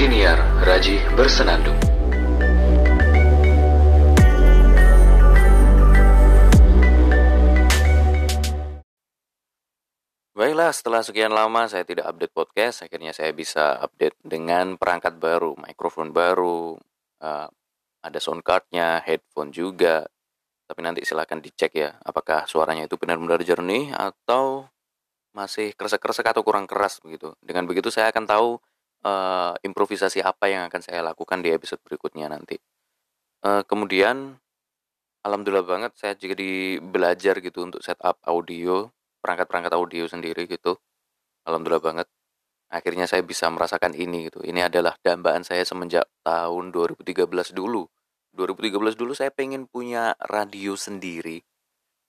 Siniar Raji Bersenandung. Baiklah, setelah sekian lama saya tidak update podcast, akhirnya saya bisa update dengan perangkat baru, mikrofon baru, uh, ada sound cardnya, headphone juga. Tapi nanti silahkan dicek ya, apakah suaranya itu benar-benar jernih atau masih kresek-kresek atau kurang keras begitu. Dengan begitu saya akan tahu uh, improvisasi apa yang akan saya lakukan di episode berikutnya nanti. Uh, kemudian, alhamdulillah banget saya jadi belajar gitu untuk setup audio perangkat-perangkat audio sendiri gitu. Alhamdulillah banget. Akhirnya saya bisa merasakan ini gitu. Ini adalah dambaan saya semenjak tahun 2013 dulu. 2013 dulu saya pengen punya radio sendiri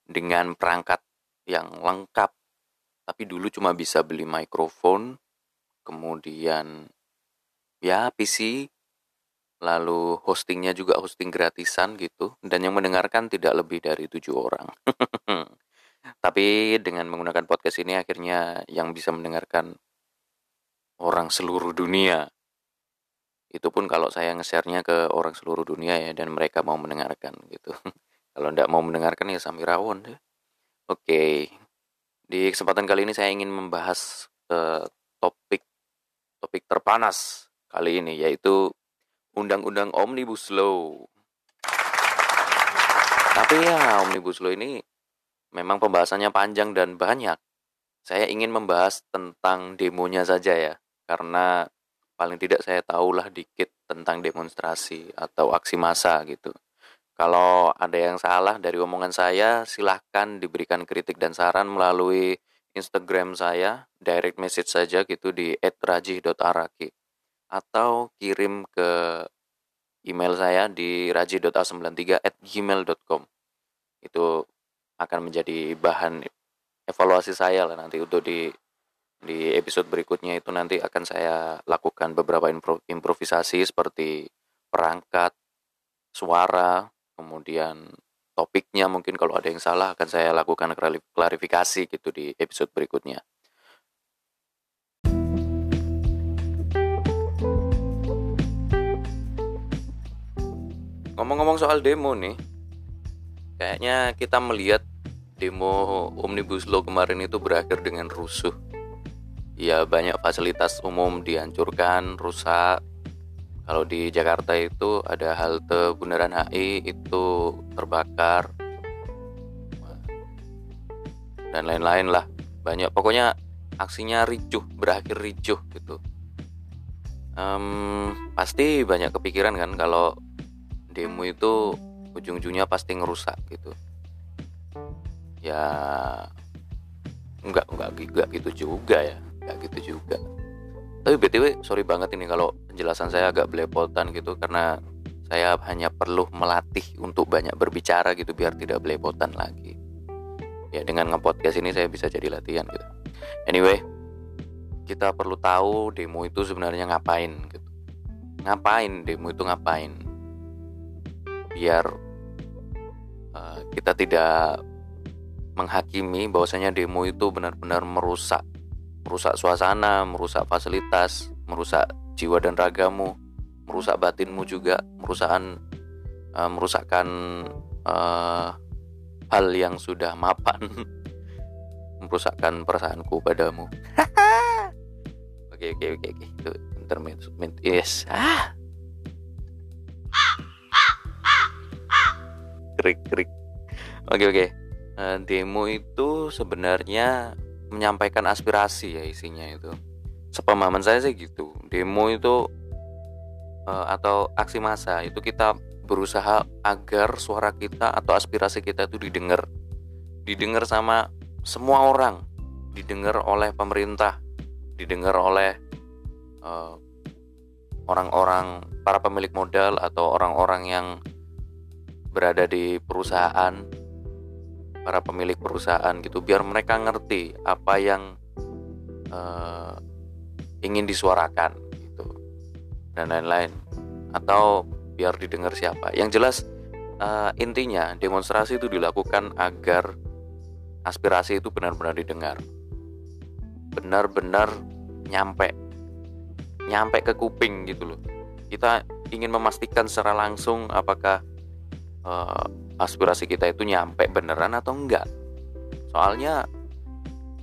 dengan perangkat yang lengkap. Tapi dulu cuma bisa beli mikrofon, kemudian ya PC, lalu hostingnya juga hosting gratisan gitu. Dan yang mendengarkan tidak lebih dari tujuh orang. Tapi dengan menggunakan podcast ini akhirnya yang bisa mendengarkan orang seluruh dunia. Itu pun kalau saya nge-share-nya ke orang seluruh dunia ya dan mereka mau mendengarkan gitu. kalau tidak mau mendengarkan ya Samirawon deh. Oke. Di kesempatan kali ini saya ingin membahas uh, topik topik terpanas kali ini yaitu Undang-Undang Omnibus Law. Tapi ya Omnibus Law ini memang pembahasannya panjang dan banyak. Saya ingin membahas tentang demonya saja ya, karena paling tidak saya tahulah dikit tentang demonstrasi atau aksi massa gitu. Kalau ada yang salah dari omongan saya, silahkan diberikan kritik dan saran melalui Instagram saya, direct message saja gitu di @raji.araki atau kirim ke email saya di raji.a93@gmail.com. Itu akan menjadi bahan evaluasi saya lah nanti untuk di di episode berikutnya itu nanti akan saya lakukan beberapa impro, improvisasi seperti perangkat, suara, kemudian topiknya mungkin kalau ada yang salah akan saya lakukan klarifikasi gitu di episode berikutnya. Ngomong-ngomong soal demo nih, kayaknya kita melihat demo Omnibus Law kemarin itu berakhir dengan rusuh. Ya banyak fasilitas umum dihancurkan, rusak. Kalau di Jakarta itu ada halte Bundaran HI itu terbakar. Dan lain-lain lah. Banyak pokoknya aksinya ricuh, berakhir ricuh gitu. Um, pasti banyak kepikiran kan kalau demo itu ujung-ujungnya pasti ngerusak gitu ya enggak enggak gitu juga ya enggak gitu juga tapi btw sorry banget ini kalau penjelasan saya agak belepotan gitu karena saya hanya perlu melatih untuk banyak berbicara gitu biar tidak belepotan lagi. Ya dengan ngepodcast ini saya bisa jadi latihan gitu. Anyway kita perlu tahu demo itu sebenarnya ngapain gitu. Ngapain? Demo itu ngapain? Biar uh, kita tidak menghakimi bahwasanya demo itu benar-benar merusak merusak suasana, merusak fasilitas, merusak jiwa dan ragamu, merusak batinmu juga, merusakan uh, merusakkan uh, hal yang sudah mapan, merusakkan perasaanku padamu. Oke oke oke oke. Itu intermezzo yes. Ah krik krik. Oke oke. Eh, demo itu sebenarnya menyampaikan aspirasi ya isinya itu. Sepemahaman saya sih gitu. Demo itu uh, atau aksi massa itu kita berusaha agar suara kita atau aspirasi kita itu didengar. Didengar sama semua orang. Didengar oleh pemerintah. Didengar oleh uh, orang-orang para pemilik modal atau orang-orang yang berada di perusahaan para pemilik perusahaan gitu biar mereka ngerti apa yang uh, ingin disuarakan gitu dan lain-lain. Atau biar didengar siapa. Yang jelas uh, intinya demonstrasi itu dilakukan agar aspirasi itu benar-benar didengar. Benar-benar nyampe nyampe ke kuping gitu loh. Kita ingin memastikan secara langsung apakah uh, aspirasi kita itu nyampe beneran atau enggak. Soalnya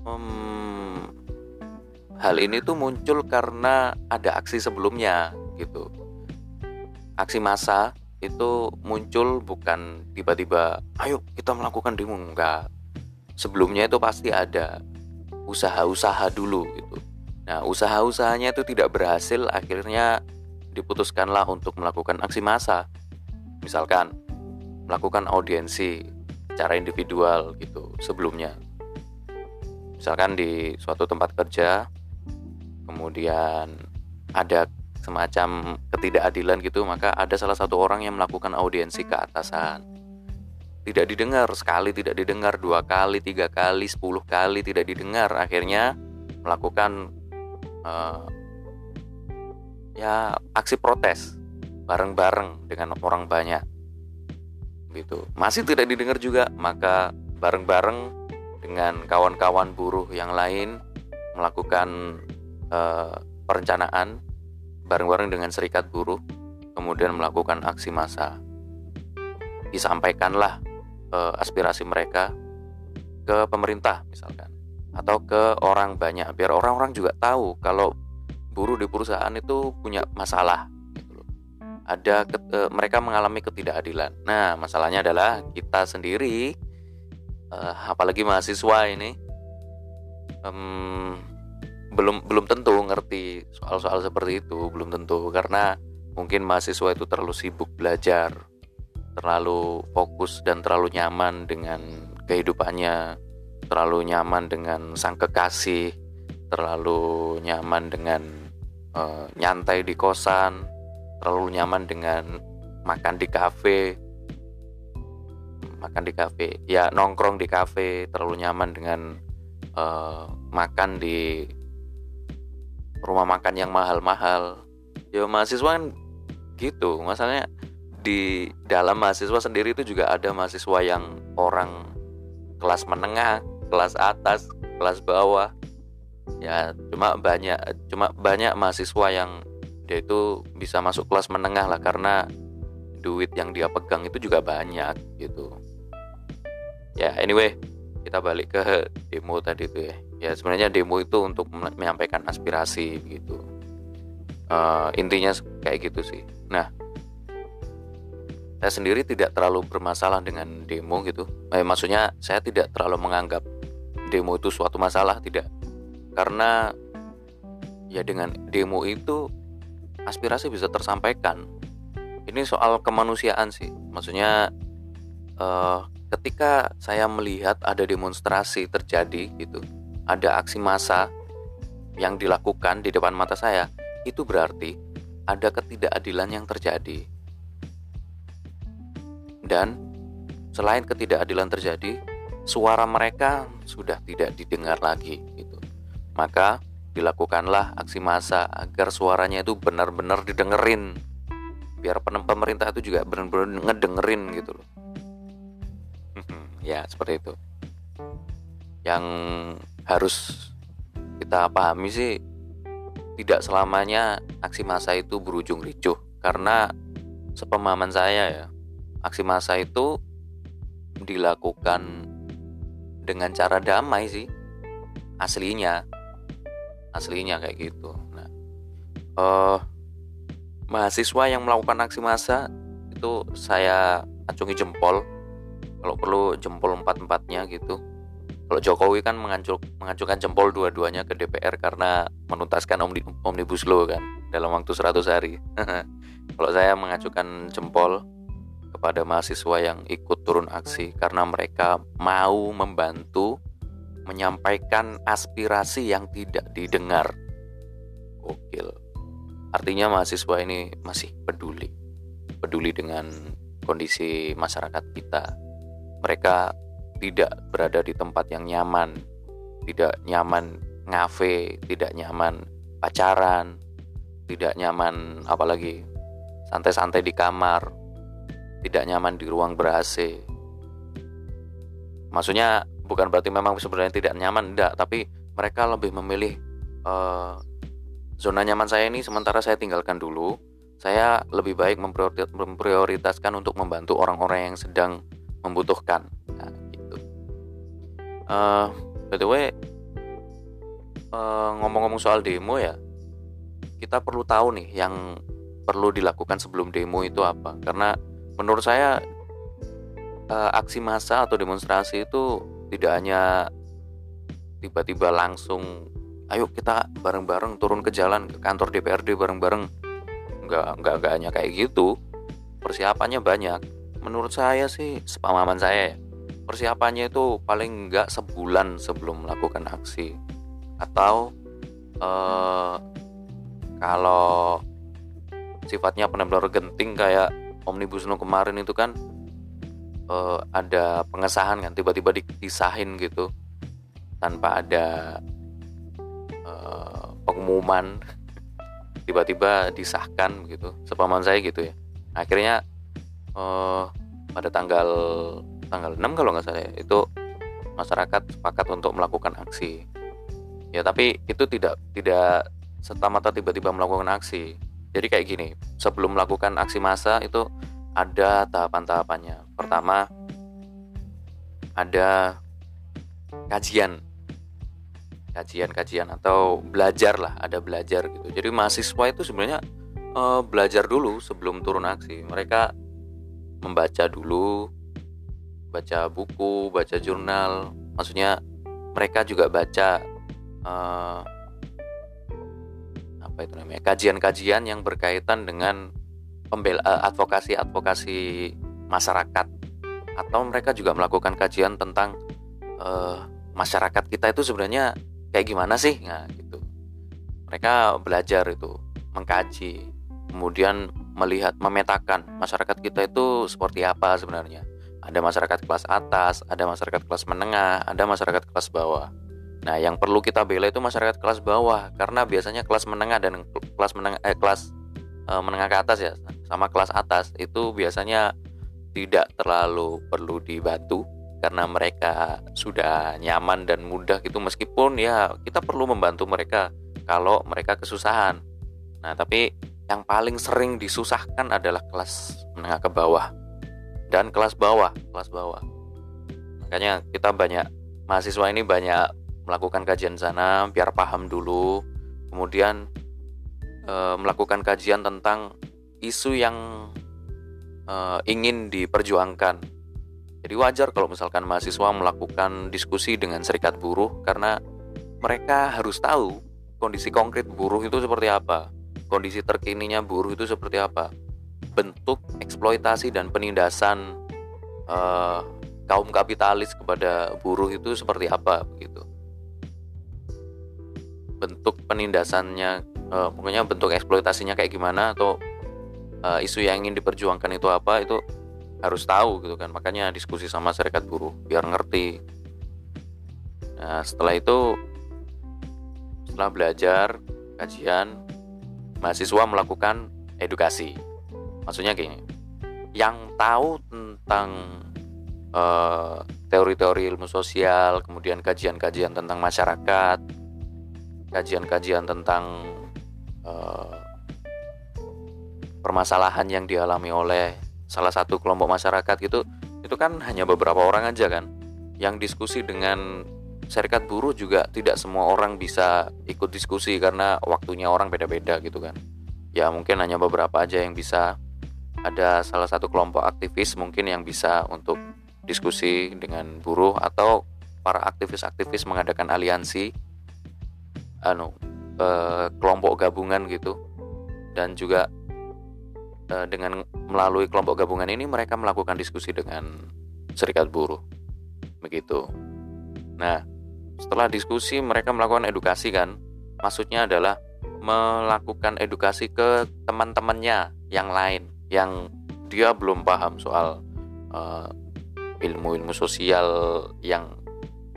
um, hal ini tuh muncul karena ada aksi sebelumnya gitu. Aksi massa itu muncul bukan tiba-tiba ayo kita melakukan demo. Enggak. Sebelumnya itu pasti ada usaha-usaha dulu gitu. Nah usaha-usahanya itu tidak berhasil akhirnya diputuskanlah untuk melakukan aksi massa. Misalkan melakukan audiensi secara individual gitu sebelumnya. Misalkan di suatu tempat kerja kemudian ada semacam ketidakadilan gitu maka ada salah satu orang yang melakukan audiensi ke atasan. Tidak didengar sekali tidak didengar dua kali tiga kali sepuluh kali tidak didengar akhirnya melakukan uh, ya aksi protes bareng-bareng dengan orang banyak gitu. Masih tidak didengar juga maka bareng-bareng dengan kawan-kawan buruh yang lain melakukan uh, perencanaan bareng-bareng dengan serikat buruh kemudian melakukan aksi massa. Disampaikanlah eh, aspirasi mereka ke pemerintah misalkan atau ke orang banyak biar orang-orang juga tahu kalau buruh di perusahaan itu punya masalah ada eh, mereka mengalami ketidakadilan. Nah masalahnya adalah kita sendiri eh, apalagi mahasiswa ini um, belum belum tentu ngerti soal-soal seperti itu belum tentu. Karena mungkin mahasiswa itu terlalu sibuk belajar terlalu fokus dan terlalu nyaman dengan kehidupannya terlalu nyaman dengan sang kekasih terlalu nyaman dengan uh, nyantai di kosan terlalu nyaman dengan makan di kafe. Makan di kafe ya nongkrong di kafe terlalu nyaman dengan uh, makan di rumah makan yang mahal-mahal. Ya mahasiswa kan gitu masalahnya di dalam mahasiswa sendiri itu juga ada mahasiswa yang orang kelas menengah kelas atas kelas bawah. Ya cuma banyak cuma banyak mahasiswa yang dia itu bisa masuk kelas menengah lah karena duit yang dia pegang itu juga banyak gitu. Ya anyway kita balik ke demo tadi itu ya. Ya sebenarnya demo itu untuk menyampaikan aspirasi gitu. Uh, intinya kayak gitu sih. Nah saya sendiri tidak terlalu bermasalah dengan demo gitu. Eh, maksudnya saya tidak terlalu menganggap demo itu suatu masalah tidak. Karena ya dengan demo itu aspirasi bisa tersampaikan ini soal kemanusiaan sih maksudnya uh, ketika saya melihat ada demonstrasi terjadi gitu ada aksi massa yang dilakukan di depan mata saya, itu berarti ada ketidakadilan yang terjadi. Dan selain ketidakadilan terjadi, suara mereka sudah tidak didengar lagi gitu. Maka dilakukanlah aksi massa agar suaranya itu benar-benar didengerin. Biar pemerintah itu juga benar-benar ngedengerin gitu loh. ya, seperti itu. Yang harus kita pahami sih tidak selamanya aksi massa itu berujung ricuh karena sepemahaman saya ya aksi massa itu dilakukan dengan cara damai sih aslinya aslinya kayak gitu. Nah uh, mahasiswa yang melakukan aksi massa itu saya acungi jempol. Kalau perlu jempol empat empatnya gitu. Kalau Jokowi kan mengancur, mengancurkan jempol dua-duanya ke DPR karena menuntaskan omnibus law kan dalam waktu 100 hari. Kalau saya mengajukan jempol kepada mahasiswa yang ikut turun aksi karena mereka mau membantu menyampaikan aspirasi yang tidak didengar. Gokil. Artinya mahasiswa ini masih peduli. Peduli dengan kondisi masyarakat kita. Mereka tidak berada di tempat yang nyaman, tidak nyaman ngafe, tidak nyaman pacaran, tidak nyaman apalagi santai-santai di kamar, tidak nyaman di ruang ber-AC. Maksudnya bukan berarti memang sebenarnya tidak nyaman, tidak, tapi mereka lebih memilih uh, zona nyaman saya ini sementara saya tinggalkan dulu. Saya lebih baik memprioritaskan untuk membantu orang-orang yang sedang membutuhkan. Nah, gitu. Uh, by the way uh, ngomong-ngomong soal demo ya kita perlu tahu nih yang perlu dilakukan sebelum demo itu apa. Karena menurut saya uh, aksi massa atau demonstrasi itu tidak hanya tiba-tiba langsung ayo kita bareng-bareng turun ke jalan ke kantor DPRD bareng-bareng. Nggak nggak nggak hanya kayak gitu persiapannya banyak. Menurut saya sih sepamaman saya ya persiapannya itu paling nggak sebulan sebelum melakukan aksi. Atau uh, kalau sifatnya benar-benar genting kayak omnibus law kemarin itu kan uh, ada pengesahan kan tiba-tiba dipisahin gitu tanpa ada uh, pengumuman tiba-tiba disahkan gitu. Sepaman saya gitu ya. Akhirnya uh, pada tanggal tanggal 6 kalau nggak salah ya, itu masyarakat sepakat untuk melakukan aksi. Ya tapi itu tidak tidak serta-merta tiba-tiba melakukan aksi. Jadi kayak gini sebelum melakukan aksi massa itu ada tahapan-tahapannya. Pertama ada kajian. Kajian-kajian atau belajar lah ada belajar gitu. Jadi mahasiswa itu sebenarnya uh, belajar dulu sebelum turun aksi. Mereka membaca dulu baca buku baca jurnal. Maksudnya mereka juga baca uh, apa itu namanya kajian-kajian yang berkaitan dengan pembela uh, advokasi-advokasi masyarakat. Atau mereka juga melakukan kajian tentang uh, masyarakat kita itu sebenarnya kayak gimana sih? Nah gitu. Mereka belajar itu mengkaji kemudian melihat memetakan masyarakat kita itu seperti apa sebenarnya. Ada masyarakat kelas atas ada masyarakat kelas menengah ada masyarakat kelas bawah. Nah yang perlu kita bela itu masyarakat kelas bawah karena biasanya kelas menengah dan kelas menengah eh, kelas eh, menengah ke atas ya sama kelas atas itu biasanya tidak terlalu perlu dibantu karena mereka sudah nyaman dan mudah gitu meskipun ya kita perlu membantu mereka kalau mereka kesusahan. Nah, tapi yang paling sering disusahkan adalah kelas menengah ke bawah dan kelas bawah, kelas bawah. Makanya kita banyak mahasiswa ini banyak melakukan kajian sana biar paham dulu, kemudian e, melakukan kajian tentang isu yang e, ingin diperjuangkan jadi wajar kalau misalkan mahasiswa melakukan diskusi dengan serikat buruh karena mereka harus tahu kondisi konkret buruh itu seperti apa, kondisi terkininya buruh itu seperti apa, bentuk eksploitasi dan penindasan uh, kaum kapitalis kepada buruh itu seperti apa begitu. Bentuk penindasannya, uh, pokoknya bentuk eksploitasinya kayak gimana atau uh, isu yang ingin diperjuangkan itu apa itu harus tahu gitu kan. Makanya diskusi sama serikat buruh biar ngerti. Nah setelah itu setelah belajar kajian mahasiswa melakukan edukasi. Maksudnya gini yang tahu tentang eh, teori-teori ilmu sosial kemudian kajian-kajian tentang masyarakat kajian-kajian tentang uh, permasalahan yang dialami oleh salah satu kelompok masyarakat gitu itu kan hanya beberapa orang aja kan. Yang diskusi dengan serikat buruh juga tidak semua orang bisa ikut diskusi karena waktunya orang beda-beda gitu kan. Ya mungkin hanya beberapa aja yang bisa. Ada salah satu kelompok aktivis mungkin yang bisa untuk diskusi dengan buruh atau para aktivis-aktivis mengadakan aliansi anu eh, kelompok gabungan gitu. Dan juga Eh, dengan melalui kelompok gabungan ini mereka melakukan diskusi dengan serikat buruh. Begitu. Nah setelah diskusi mereka melakukan edukasi kan? Maksudnya adalah melakukan edukasi ke teman-temannya yang lain yang dia belum paham soal uh, ilmu-ilmu sosial yang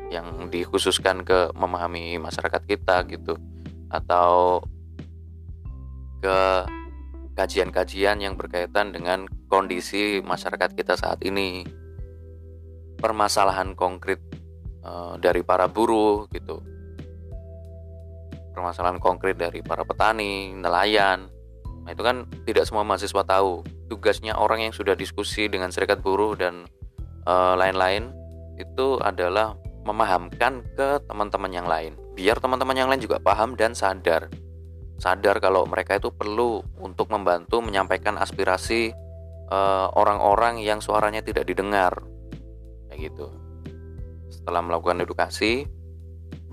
yang dikhususkan ke memahami masyarakat kita gitu. Atau ke kajian-kajian yang berkaitan dengan kondisi masyarakat kita saat ini, permasalahan konkret uh, dari para buruh gitu. permasalahan konkret dari para petani, nelayan. Nah, itu kan tidak semua mahasiswa tahu. Tugasnya orang yang sudah diskusi dengan serikat buruh dan eh, lain-lain itu adalah memahamkan ke teman-teman yang lain. Biar teman-teman yang lain juga paham dan sadar. Sadar kalau mereka itu perlu untuk membantu menyampaikan aspirasi eh, orang-orang yang suaranya tidak didengar. Kayak gitu. Setelah melakukan edukasi,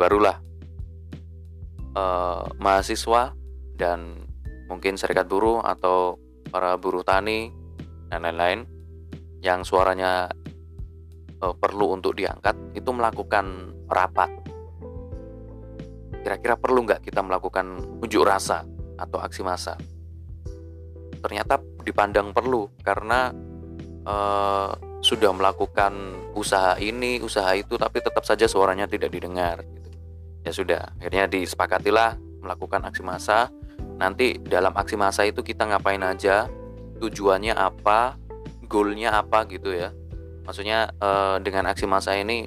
barulah eh, mahasiswa dan mungkin serikat buruh atau para buruh tani dan lain-lain yang suaranya eh, perlu untuk diangkat itu melakukan rapat. Kira-kira perlu nggak kita melakukan unjuk rasa atau aksi massa? Ternyata dipandang perlu karena eh, sudah melakukan usaha ini, usaha itu, tapi tetap saja suaranya tidak didengar. Gitu. Ya sudah, akhirnya disepakatilah melakukan aksi massa. Nanti dalam aksi massa itu kita ngapain aja, tujuannya apa, goalnya apa gitu ya. Maksudnya eh, dengan aksi massa ini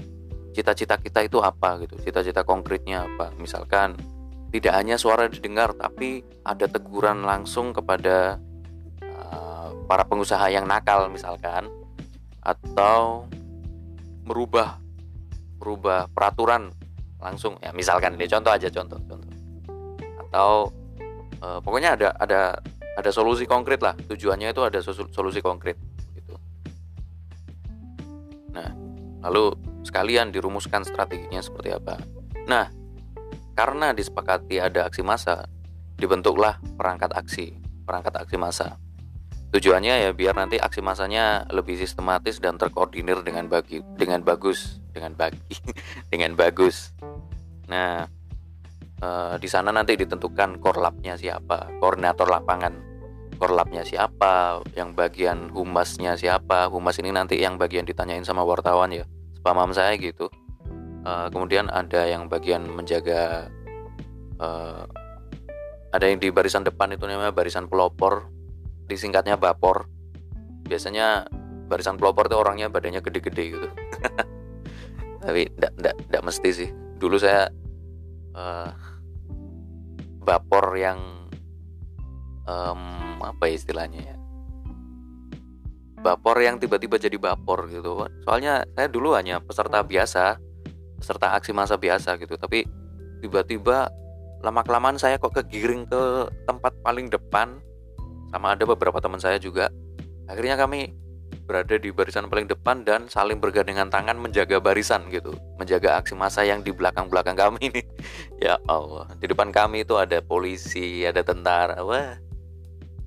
cita-cita kita itu apa gitu, cita-cita konkretnya apa. Misalkan tidak hanya suara didengar, tapi ada teguran langsung kepada uh, para pengusaha yang nakal misalkan atau merubah merubah peraturan langsung. Ya misalkan ini contoh aja contoh contoh. Atau e, pokoknya ada ada ada solusi konkret lah. Tujuannya itu ada solusi konkret gitu. Nah lalu sekalian dirumuskan strateginya seperti apa nah karena disepakati ada aksi massa dibentuklah perangkat aksi perangkat aksi massa Tujuannya ya biar nanti aksi masanya lebih sistematis dan terkoordinir dengan bagi dengan bagus, dengan bagi dengan bagus. Nah, eh, di sana nanti ditentukan korlapnya siapa, koordinator lapangan korlapnya siapa, yang bagian humasnya siapa. Humas ini nanti yang bagian ditanyain sama wartawan ya, sepamam saya gitu. Eh, kemudian ada yang bagian menjaga eh, ada yang di barisan depan itu namanya barisan pelopor disingkatnya Bapor. Biasanya barisan pelopor tuh orangnya badannya gede-gede gitu. Tapi tidak mesti sih. Dulu saya uh, Bapor yang um, apa ya istilahnya ya Bapor yang tiba-tiba jadi Bapor gitu. Soalnya saya dulu hanya peserta biasa peserta aksi masa biasa gitu. Tapi tiba-tiba lama kelamaan saya kok kegiring ke tempat paling depan sama ada beberapa teman saya juga. Akhirnya kami berada di barisan paling depan dan saling bergandengan tangan menjaga barisan gitu. Menjaga aksi massa yang di belakang-belakang kami ini. Ya Allah di depan kami itu ada polisi ada tentara wah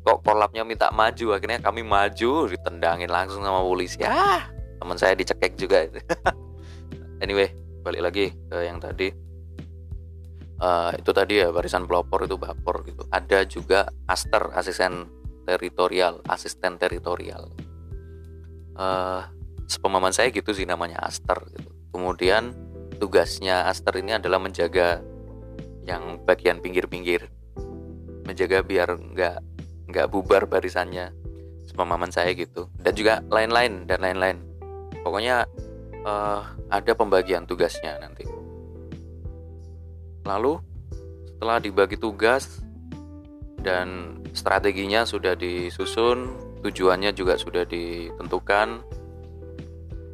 kok korlapnya minta maju? Akhirnya kami maju ditendangin langsung sama polisi. Ya teman saya dicekek juga anyway balik lagi ke yang tadi. Uh, itu tadi ya barisan pelopor itu bapor gitu. Ada juga aster asisten teritorial asisten teritorial. Uh, sepemahaman saya gitu sih namanya aster gitu. Kemudian tugasnya aster ini adalah menjaga yang bagian pinggir-pinggir. Menjaga biar nggak nggak bubar barisannya sepemahaman saya gitu dan juga lain-lain dan lain-lain pokoknya uh, ada pembagian tugasnya nanti Lalu setelah dibagi tugas dan strateginya sudah disusun, tujuannya juga sudah ditentukan,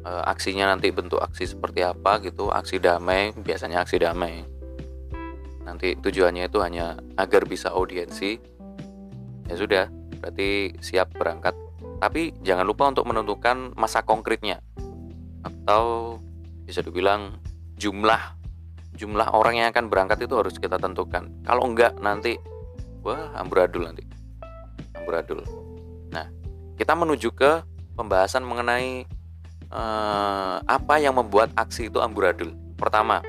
e, aksinya nanti bentuk aksi seperti apa gitu, aksi damai, biasanya aksi damai. Nanti tujuannya itu hanya agar bisa audiensi. Ya sudah, berarti siap berangkat. Tapi jangan lupa untuk menentukan masa konkretnya atau bisa dibilang jumlah jumlah orang yang akan berangkat itu harus kita tentukan. Kalau enggak nanti wah amburadul nanti. Amburadul. Nah, kita menuju ke pembahasan mengenai eh, apa yang membuat aksi itu amburadul. Pertama,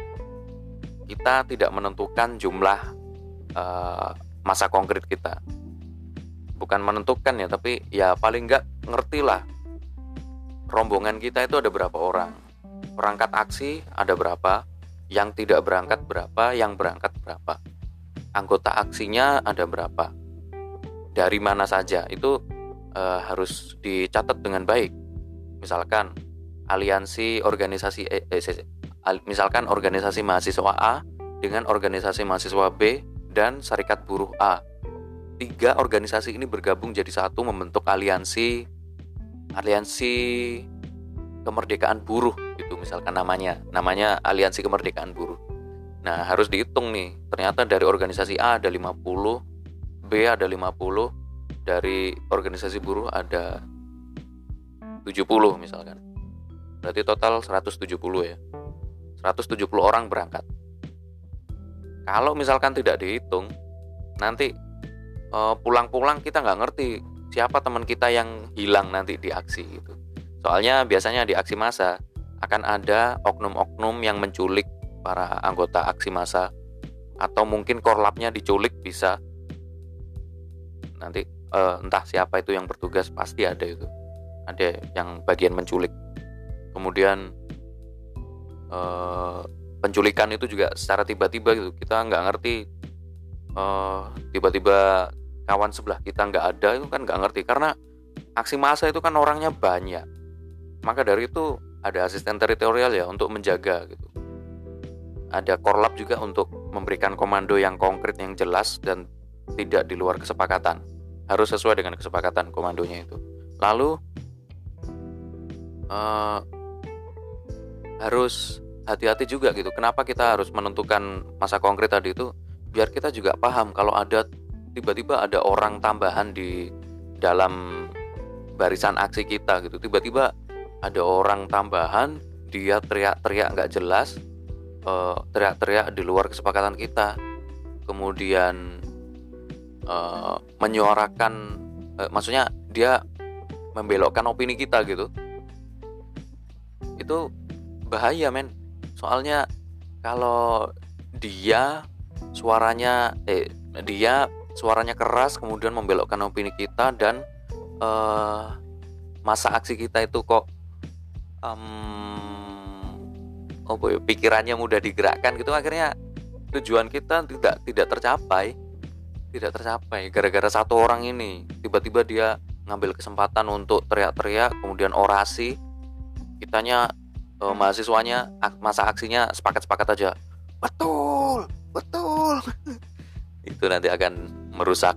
kita tidak menentukan jumlah eh, masa konkret kita. Bukan menentukan ya, tapi ya paling enggak ngerti lah rombongan kita itu ada berapa orang. Perangkat aksi ada berapa, yang tidak berangkat berapa, yang berangkat berapa, anggota aksinya ada berapa, dari mana saja itu e, harus dicatat dengan baik. Misalkan aliansi organisasi, eh, eh, misalkan organisasi mahasiswa A dengan organisasi mahasiswa B dan Serikat Buruh A. Tiga organisasi ini bergabung jadi satu membentuk aliansi aliansi kemerdekaan buruh itu misalkan namanya. Namanya aliansi kemerdekaan buruh. Nah harus dihitung nih. Ternyata dari organisasi A ada 50 B ada 50 dari organisasi buruh ada 70 misalkan. Berarti total 170 ya. 170 orang berangkat. Kalau misalkan tidak dihitung nanti eh, pulang-pulang kita nggak ngerti siapa teman kita yang hilang nanti di aksi itu soalnya biasanya di aksi massa akan ada oknum-oknum yang menculik para anggota aksi massa atau mungkin korlapnya diculik bisa. Nanti uh, entah siapa itu yang bertugas pasti ada itu. Ada yang bagian menculik. Kemudian uh, penculikan itu juga secara tiba-tiba gitu. Kita nggak ngerti uh, tiba-tiba kawan sebelah kita nggak ada itu kan nggak ngerti. Karena aksi massa itu kan orangnya banyak. Maka dari itu ada asisten teritorial ya untuk menjaga gitu. Ada korlap juga untuk memberikan komando yang konkret yang jelas dan tidak di luar kesepakatan. Harus sesuai dengan kesepakatan komandonya itu. Lalu uh, harus hati-hati juga gitu. Kenapa kita harus menentukan masa konkret tadi itu? Biar kita juga paham kalau ada tiba-tiba ada orang tambahan di dalam barisan aksi kita gitu. Tiba-tiba ada orang tambahan, dia teriak-teriak nggak jelas, teriak teriak-teriak di luar kesepakatan kita, kemudian uh, menyuarakan, uh, maksudnya dia membelokkan opini kita gitu. Itu bahaya men soalnya kalau dia suaranya eh dia suaranya keras kemudian membelokkan opini kita dan uh, masa aksi kita itu kok um, oh pikirannya mudah digerakkan gitu. Akhirnya tujuan kita tidak tidak tercapai tidak tercapai. Gara-gara satu orang ini tiba-tiba dia ngambil kesempatan untuk teriak-teriak kemudian orasi kitanya uh, mahasiswanya masa aksinya sepakat-sepakat aja betul betul. Itu nanti akan merusak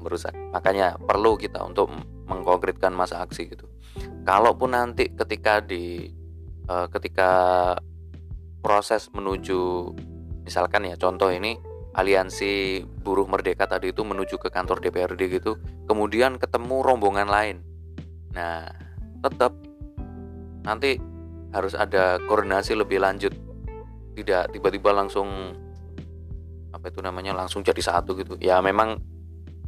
merusak. Makanya perlu kita untuk mengkonkretkan masa aksi gitu. Kalaupun nanti ketika di uh, ketika proses menuju misalkan ya contoh ini aliansi buruh merdeka tadi itu menuju ke kantor DPRD gitu kemudian ketemu rombongan lain. Nah tetap nanti harus ada koordinasi lebih lanjut. Tidak tiba-tiba langsung apa itu namanya langsung jadi satu gitu. Ya memang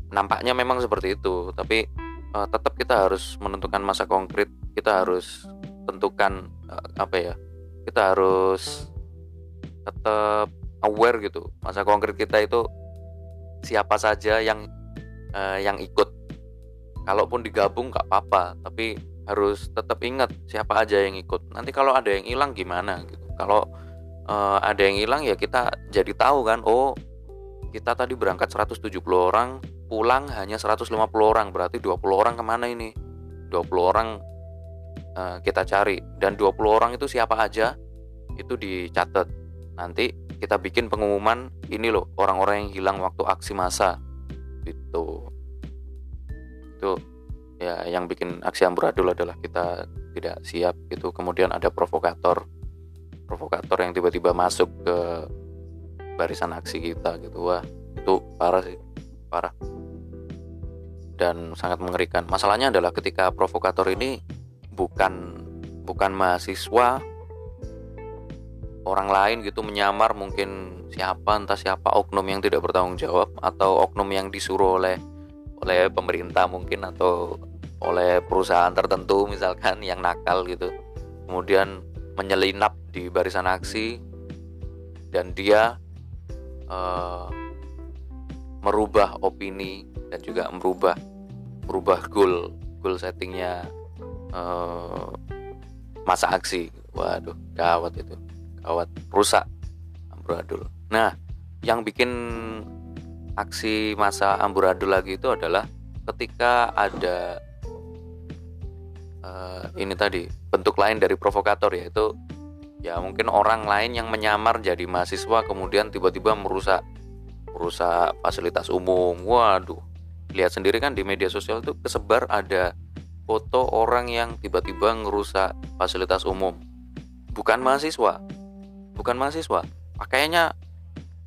nampaknya memang seperti itu tapi uh, tetap kita harus menentukan masa konkret kita harus tentukan uh, apa ya kita harus tetap aware gitu masa konkret kita itu siapa saja yang uh, yang ikut. Kalaupun digabung nggak apa-apa tapi harus tetap ingat siapa aja yang ikut. Nanti kalau ada yang hilang gimana gitu. Kalau uh, ada yang hilang ya kita jadi tahu kan oh kita tadi berangkat 170 orang pulang hanya 150 orang berarti 20 orang ke mana ini? 20 orang uh, kita cari dan 20 orang itu siapa aja? Itu dicatat. Nanti kita bikin pengumuman ini loh orang-orang yang hilang waktu aksi massa. Itu itu ya yang bikin aksi amburadul adalah kita tidak siap gitu. Kemudian ada provokator provokator yang tiba-tiba masuk ke barisan aksi kita gitu. Wah itu parah sih parah. Dan sangat mengerikan. Masalahnya adalah ketika provokator ini bukan bukan mahasiswa orang lain gitu menyamar mungkin siapa entah siapa oknum yang tidak bertanggung jawab atau oknum yang disuruh oleh oleh pemerintah mungkin atau oleh perusahaan tertentu misalkan yang nakal gitu. Kemudian menyelinap di barisan aksi dan dia uh, merubah opini dan juga merubah merubah goal goal settingnya uh, masa aksi. Waduh gawat itu gawat rusak amburadul nah yang bikin aksi masa amburadul lagi itu adalah ketika ada uh, ini tadi bentuk lain dari provokator yaitu ya mungkin orang lain yang menyamar jadi mahasiswa kemudian tiba-tiba merusak merusak fasilitas umum. Waduh lihat sendiri kan di media sosial itu kesebar ada foto orang yang tiba-tiba ngerusak fasilitas umum. Bukan mahasiswa bukan mahasiswa. Pakaiannya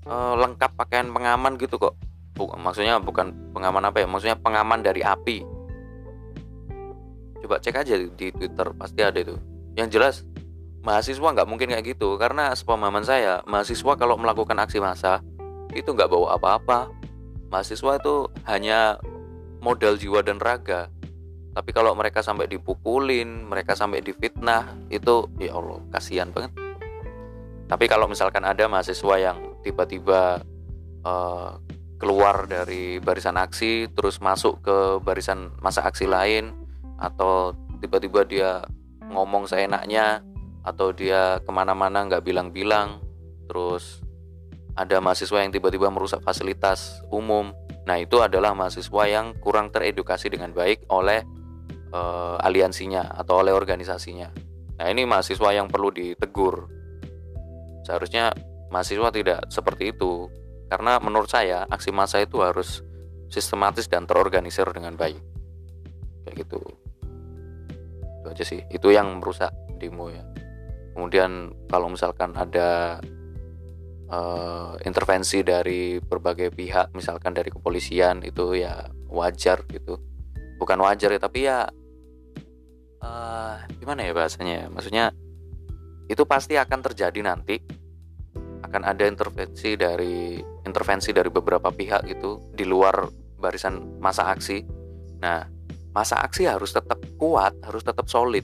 eh, lengkap pakaian pengaman gitu kok. Bukan, maksudnya bukan pengaman apa ya? Maksudnya pengaman dari api coba cek aja di Twitter pasti ada itu. Yang jelas mahasiswa nggak mungkin kayak gitu. Karena sepemahaman saya mahasiswa kalau melakukan aksi massa itu nggak bawa apa-apa. Mahasiswa itu hanya modal jiwa dan raga. Tapi kalau mereka sampai dipukulin mereka sampai difitnah itu ya Allah kasihan banget. Tapi kalau misalkan ada mahasiswa yang tiba-tiba uh, keluar dari barisan aksi terus masuk ke barisan masa aksi lain atau tiba-tiba dia ngomong seenaknya atau dia ke mana-mana nggak bilang-bilang terus ada mahasiswa yang tiba-tiba merusak fasilitas umum. Nah itu adalah mahasiswa yang kurang teredukasi dengan baik oleh uh, aliansinya atau oleh organisasinya. Nah ini mahasiswa yang perlu ditegur. Seharusnya mahasiswa tidak seperti itu karena menurut saya aksi massa itu harus sistematis dan terorganisir dengan baik. Kayak gitu. Itu aja sih. Itu yang merusak demo ya. Kemudian kalau misalkan ada uh, intervensi dari berbagai pihak, misalkan dari kepolisian itu ya wajar gitu. Bukan wajar ya, tapi ya uh, gimana ya bahasanya? Maksudnya itu pasti akan terjadi nanti akan ada intervensi dari intervensi dari beberapa pihak gitu di luar barisan masa aksi. Nah, masa aksi harus tetap kuat, harus tetap solid.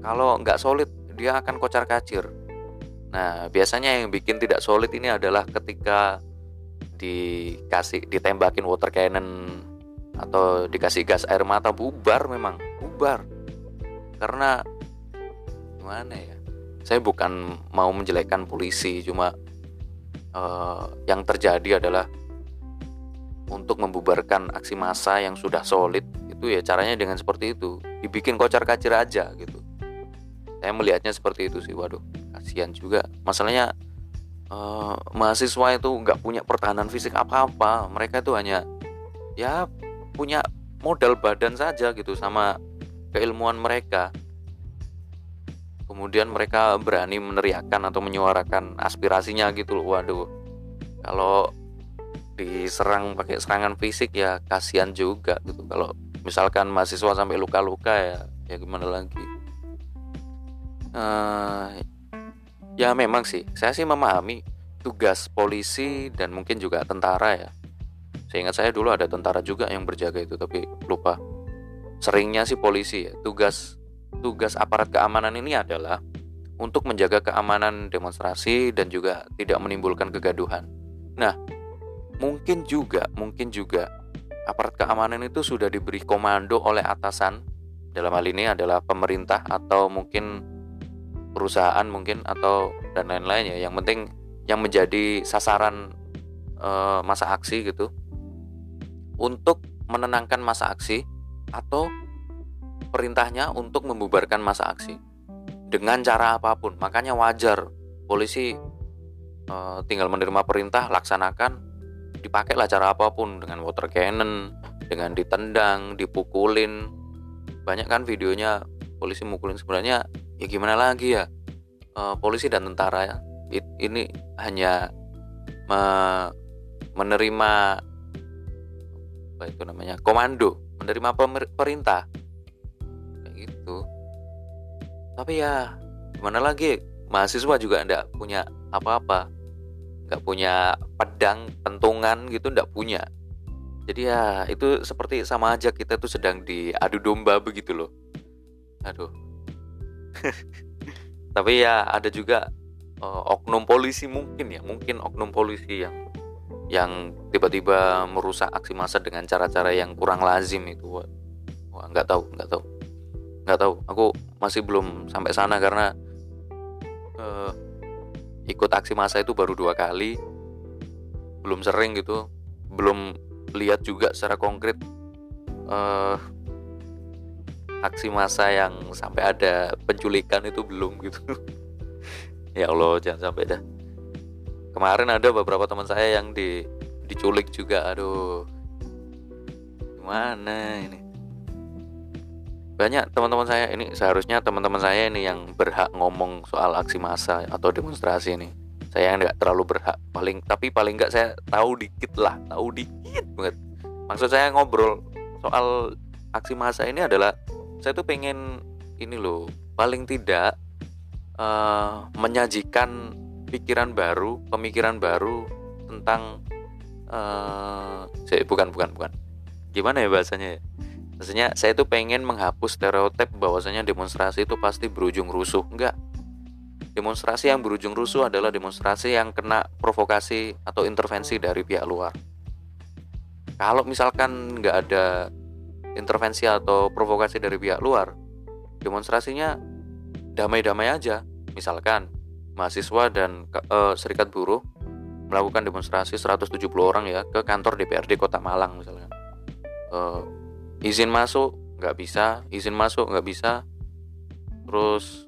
Kalau nggak solid, dia akan kocar kacir. Nah, biasanya yang bikin tidak solid ini adalah ketika dikasih ditembakin water cannon atau dikasih gas air mata bubar memang bubar karena gimana ya saya bukan mau menjelekkan polisi cuma uh, yang terjadi adalah untuk membubarkan aksi massa yang sudah solid itu ya caranya dengan seperti itu. Dibikin kocar kacir aja gitu. Saya melihatnya seperti itu sih waduh kasihan juga. Masalahnya uh, mahasiswa itu nggak punya pertahanan fisik apa-apa. Mereka itu hanya ya punya modal badan saja gitu sama keilmuan mereka. Kemudian mereka berani meneriakkan atau menyuarakan aspirasinya gitu loh waduh. Kalau diserang pakai serangan fisik ya kasihan juga gitu. Kalau misalkan mahasiswa sampai luka-luka ya ya gimana lagi? Uh, ya memang sih saya sih memahami tugas polisi dan mungkin juga tentara ya. Seingat saya dulu ada tentara juga yang berjaga itu tapi lupa. Seringnya sih polisi ya tugas tugas aparat keamanan ini adalah untuk menjaga keamanan demonstrasi dan juga tidak menimbulkan kegaduhan. Nah, mungkin juga, mungkin juga aparat keamanan itu sudah diberi komando oleh atasan. Dalam hal ini adalah pemerintah atau mungkin perusahaan mungkin atau dan lain-lain ya. Yang penting yang menjadi sasaran e, masa aksi gitu untuk menenangkan masa aksi atau perintahnya untuk membubarkan masa aksi dengan cara apa pun. Makanya wajar polisi e, tinggal menerima perintah laksanakan dipakailah cara apa pun dengan water cannon, dengan ditendang, dipukulin. Banyak kan videonya polisi mukulin. Sebenarnya ya gimana lagi ya? E, polisi dan tentara ya. Ini hanya me, menerima apa itu namanya komando menerima perintah. Tapi ya gimana lagi? Mahasiswa juga ndak punya apa-apa nggak punya pedang pentungan gitu ndak punya. Jadi ya itu seperti sama aja kita tuh sedang diadu domba begitu loh. Aduh. Tapi ya ada juga uh, oknum polisi mungkin ya mungkin oknum polisi yang yang tiba-tiba merusak aksi massa dengan cara-cara yang kurang lazim itu. Wah nggak tahu nggak tahu. Nggak tahu. Aku masih belum sampai sana karena uh, ikut aksi massa itu baru dua kali. Belum sering gitu. Belum lihat juga secara konkret uh, aksi massa yang sampai ada penculikan itu belum gitu. Ya Allah jangan sampai dah. Kemarin ada beberapa teman saya yang di diculik juga. Aduh gimana ini banyak teman-teman saya ini seharusnya teman-teman saya ini yang berhak ngomong soal aksi massa atau demonstrasi ini. Saya nggak terlalu berhak paling tapi paling nggak saya tahu dikit lah tahu dikit banget. Maksud saya ngobrol soal aksi massa ini adalah saya tuh pengen ini loh paling tidak uh, menyajikan pikiran baru, pemikiran baru tentang uh, bukan bukan bukan. Gimana ya bahasanya ya? Maksudnya saya tuh pengen menghapus stereotip bahwasanya demonstrasi itu pasti berujung rusuh. Enggak. Demonstrasi yang berujung rusuh adalah demonstrasi yang kena provokasi atau intervensi dari pihak luar. Kalau misalkan nggak ada intervensi atau provokasi dari pihak luar, demonstrasinya damai-damai aja. Misalkan mahasiswa dan uh, serikat buruh melakukan demonstrasi 170 orang ya ke kantor DPRD Kota Malang misalkan. Uh, izin masuk nggak bisa, izin masuk nggak bisa. Terus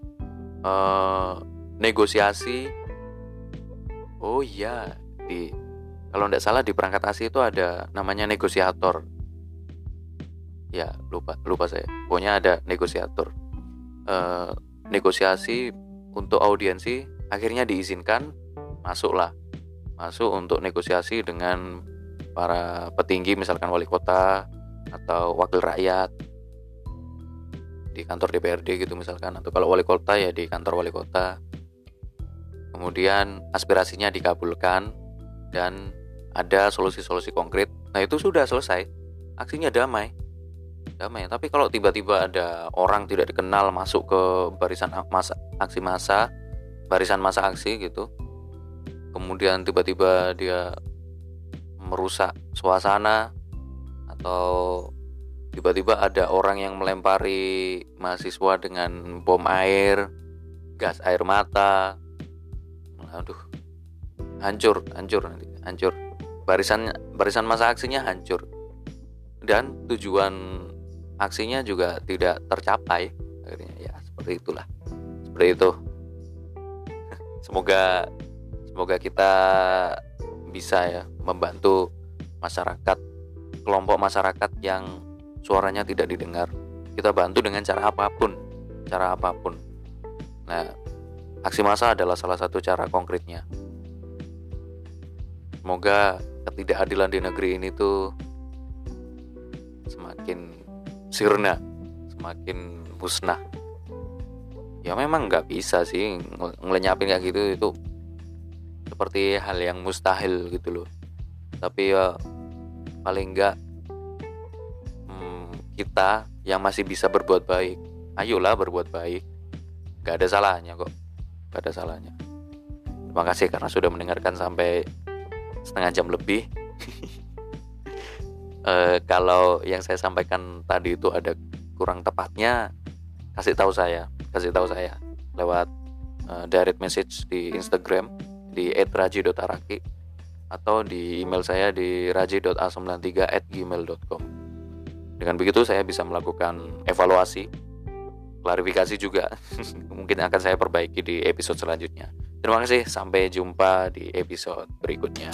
uh, negosiasi. Oh iya, di kalau tidak salah di perangkat ASI itu ada namanya negosiator. Ya lupa lupa saya. Pokoknya ada negosiator eh, negosiasi untuk audiensi akhirnya diizinkan masuklah masuk untuk negosiasi dengan para petinggi misalkan wali kota atau wakil rakyat di kantor DPRD gitu misalkan atau kalau wali kota ya di kantor wali kota. Kemudian aspirasinya dikabulkan dan ada solusi-solusi konkret. Nah itu sudah selesai. Aksinya damai. Damai. Tapi kalau tiba-tiba ada orang tidak dikenal masuk ke barisan masa, aksi masa barisan masa aksi gitu kemudian tiba-tiba dia merusak suasana atau tiba-tiba ada orang yang melempari mahasiswa dengan bom air gas air mata. Aduh hancur hancur nanti hancur. Barisan barisan masa aksinya hancur. Dan tujuan aksinya juga tidak tercapai. Akhirnya ya seperti itulah. Seperti itu. Semoga semoga kita bisa ya membantu masyarakat kelompok masyarakat yang suaranya tidak didengar. Kita bantu dengan cara apa pun cara apa pun. Nah aksi massa adalah salah satu cara konkretnya. Semoga ketidakadilan di negeri ini tuh semakin sirna semakin musnah. Ya memang nggak bisa sih ngelenyapin kayak gitu. Itu seperti hal yang mustahil gitu loh. Tapi ya paling nggak hmm, kita yang masih bisa berbuat baik ayolah berbuat baik. Nggak ada salahnya kok nggak ada salahnya. Terima kasih karena sudah mendengarkan sampai setengah jam lebih. Uh, kalau yang saya sampaikan tadi itu ada kurang tepatnya kasih tahu saya kasih tahu saya lewat uh, direct message di Instagram di @raji.araki atau di email saya di raji.a93@gmail.com. Dengan begitu saya bisa melakukan evaluasi, klarifikasi juga. Mungkin akan saya perbaiki di episode selanjutnya. Terima kasih, sampai jumpa di episode berikutnya.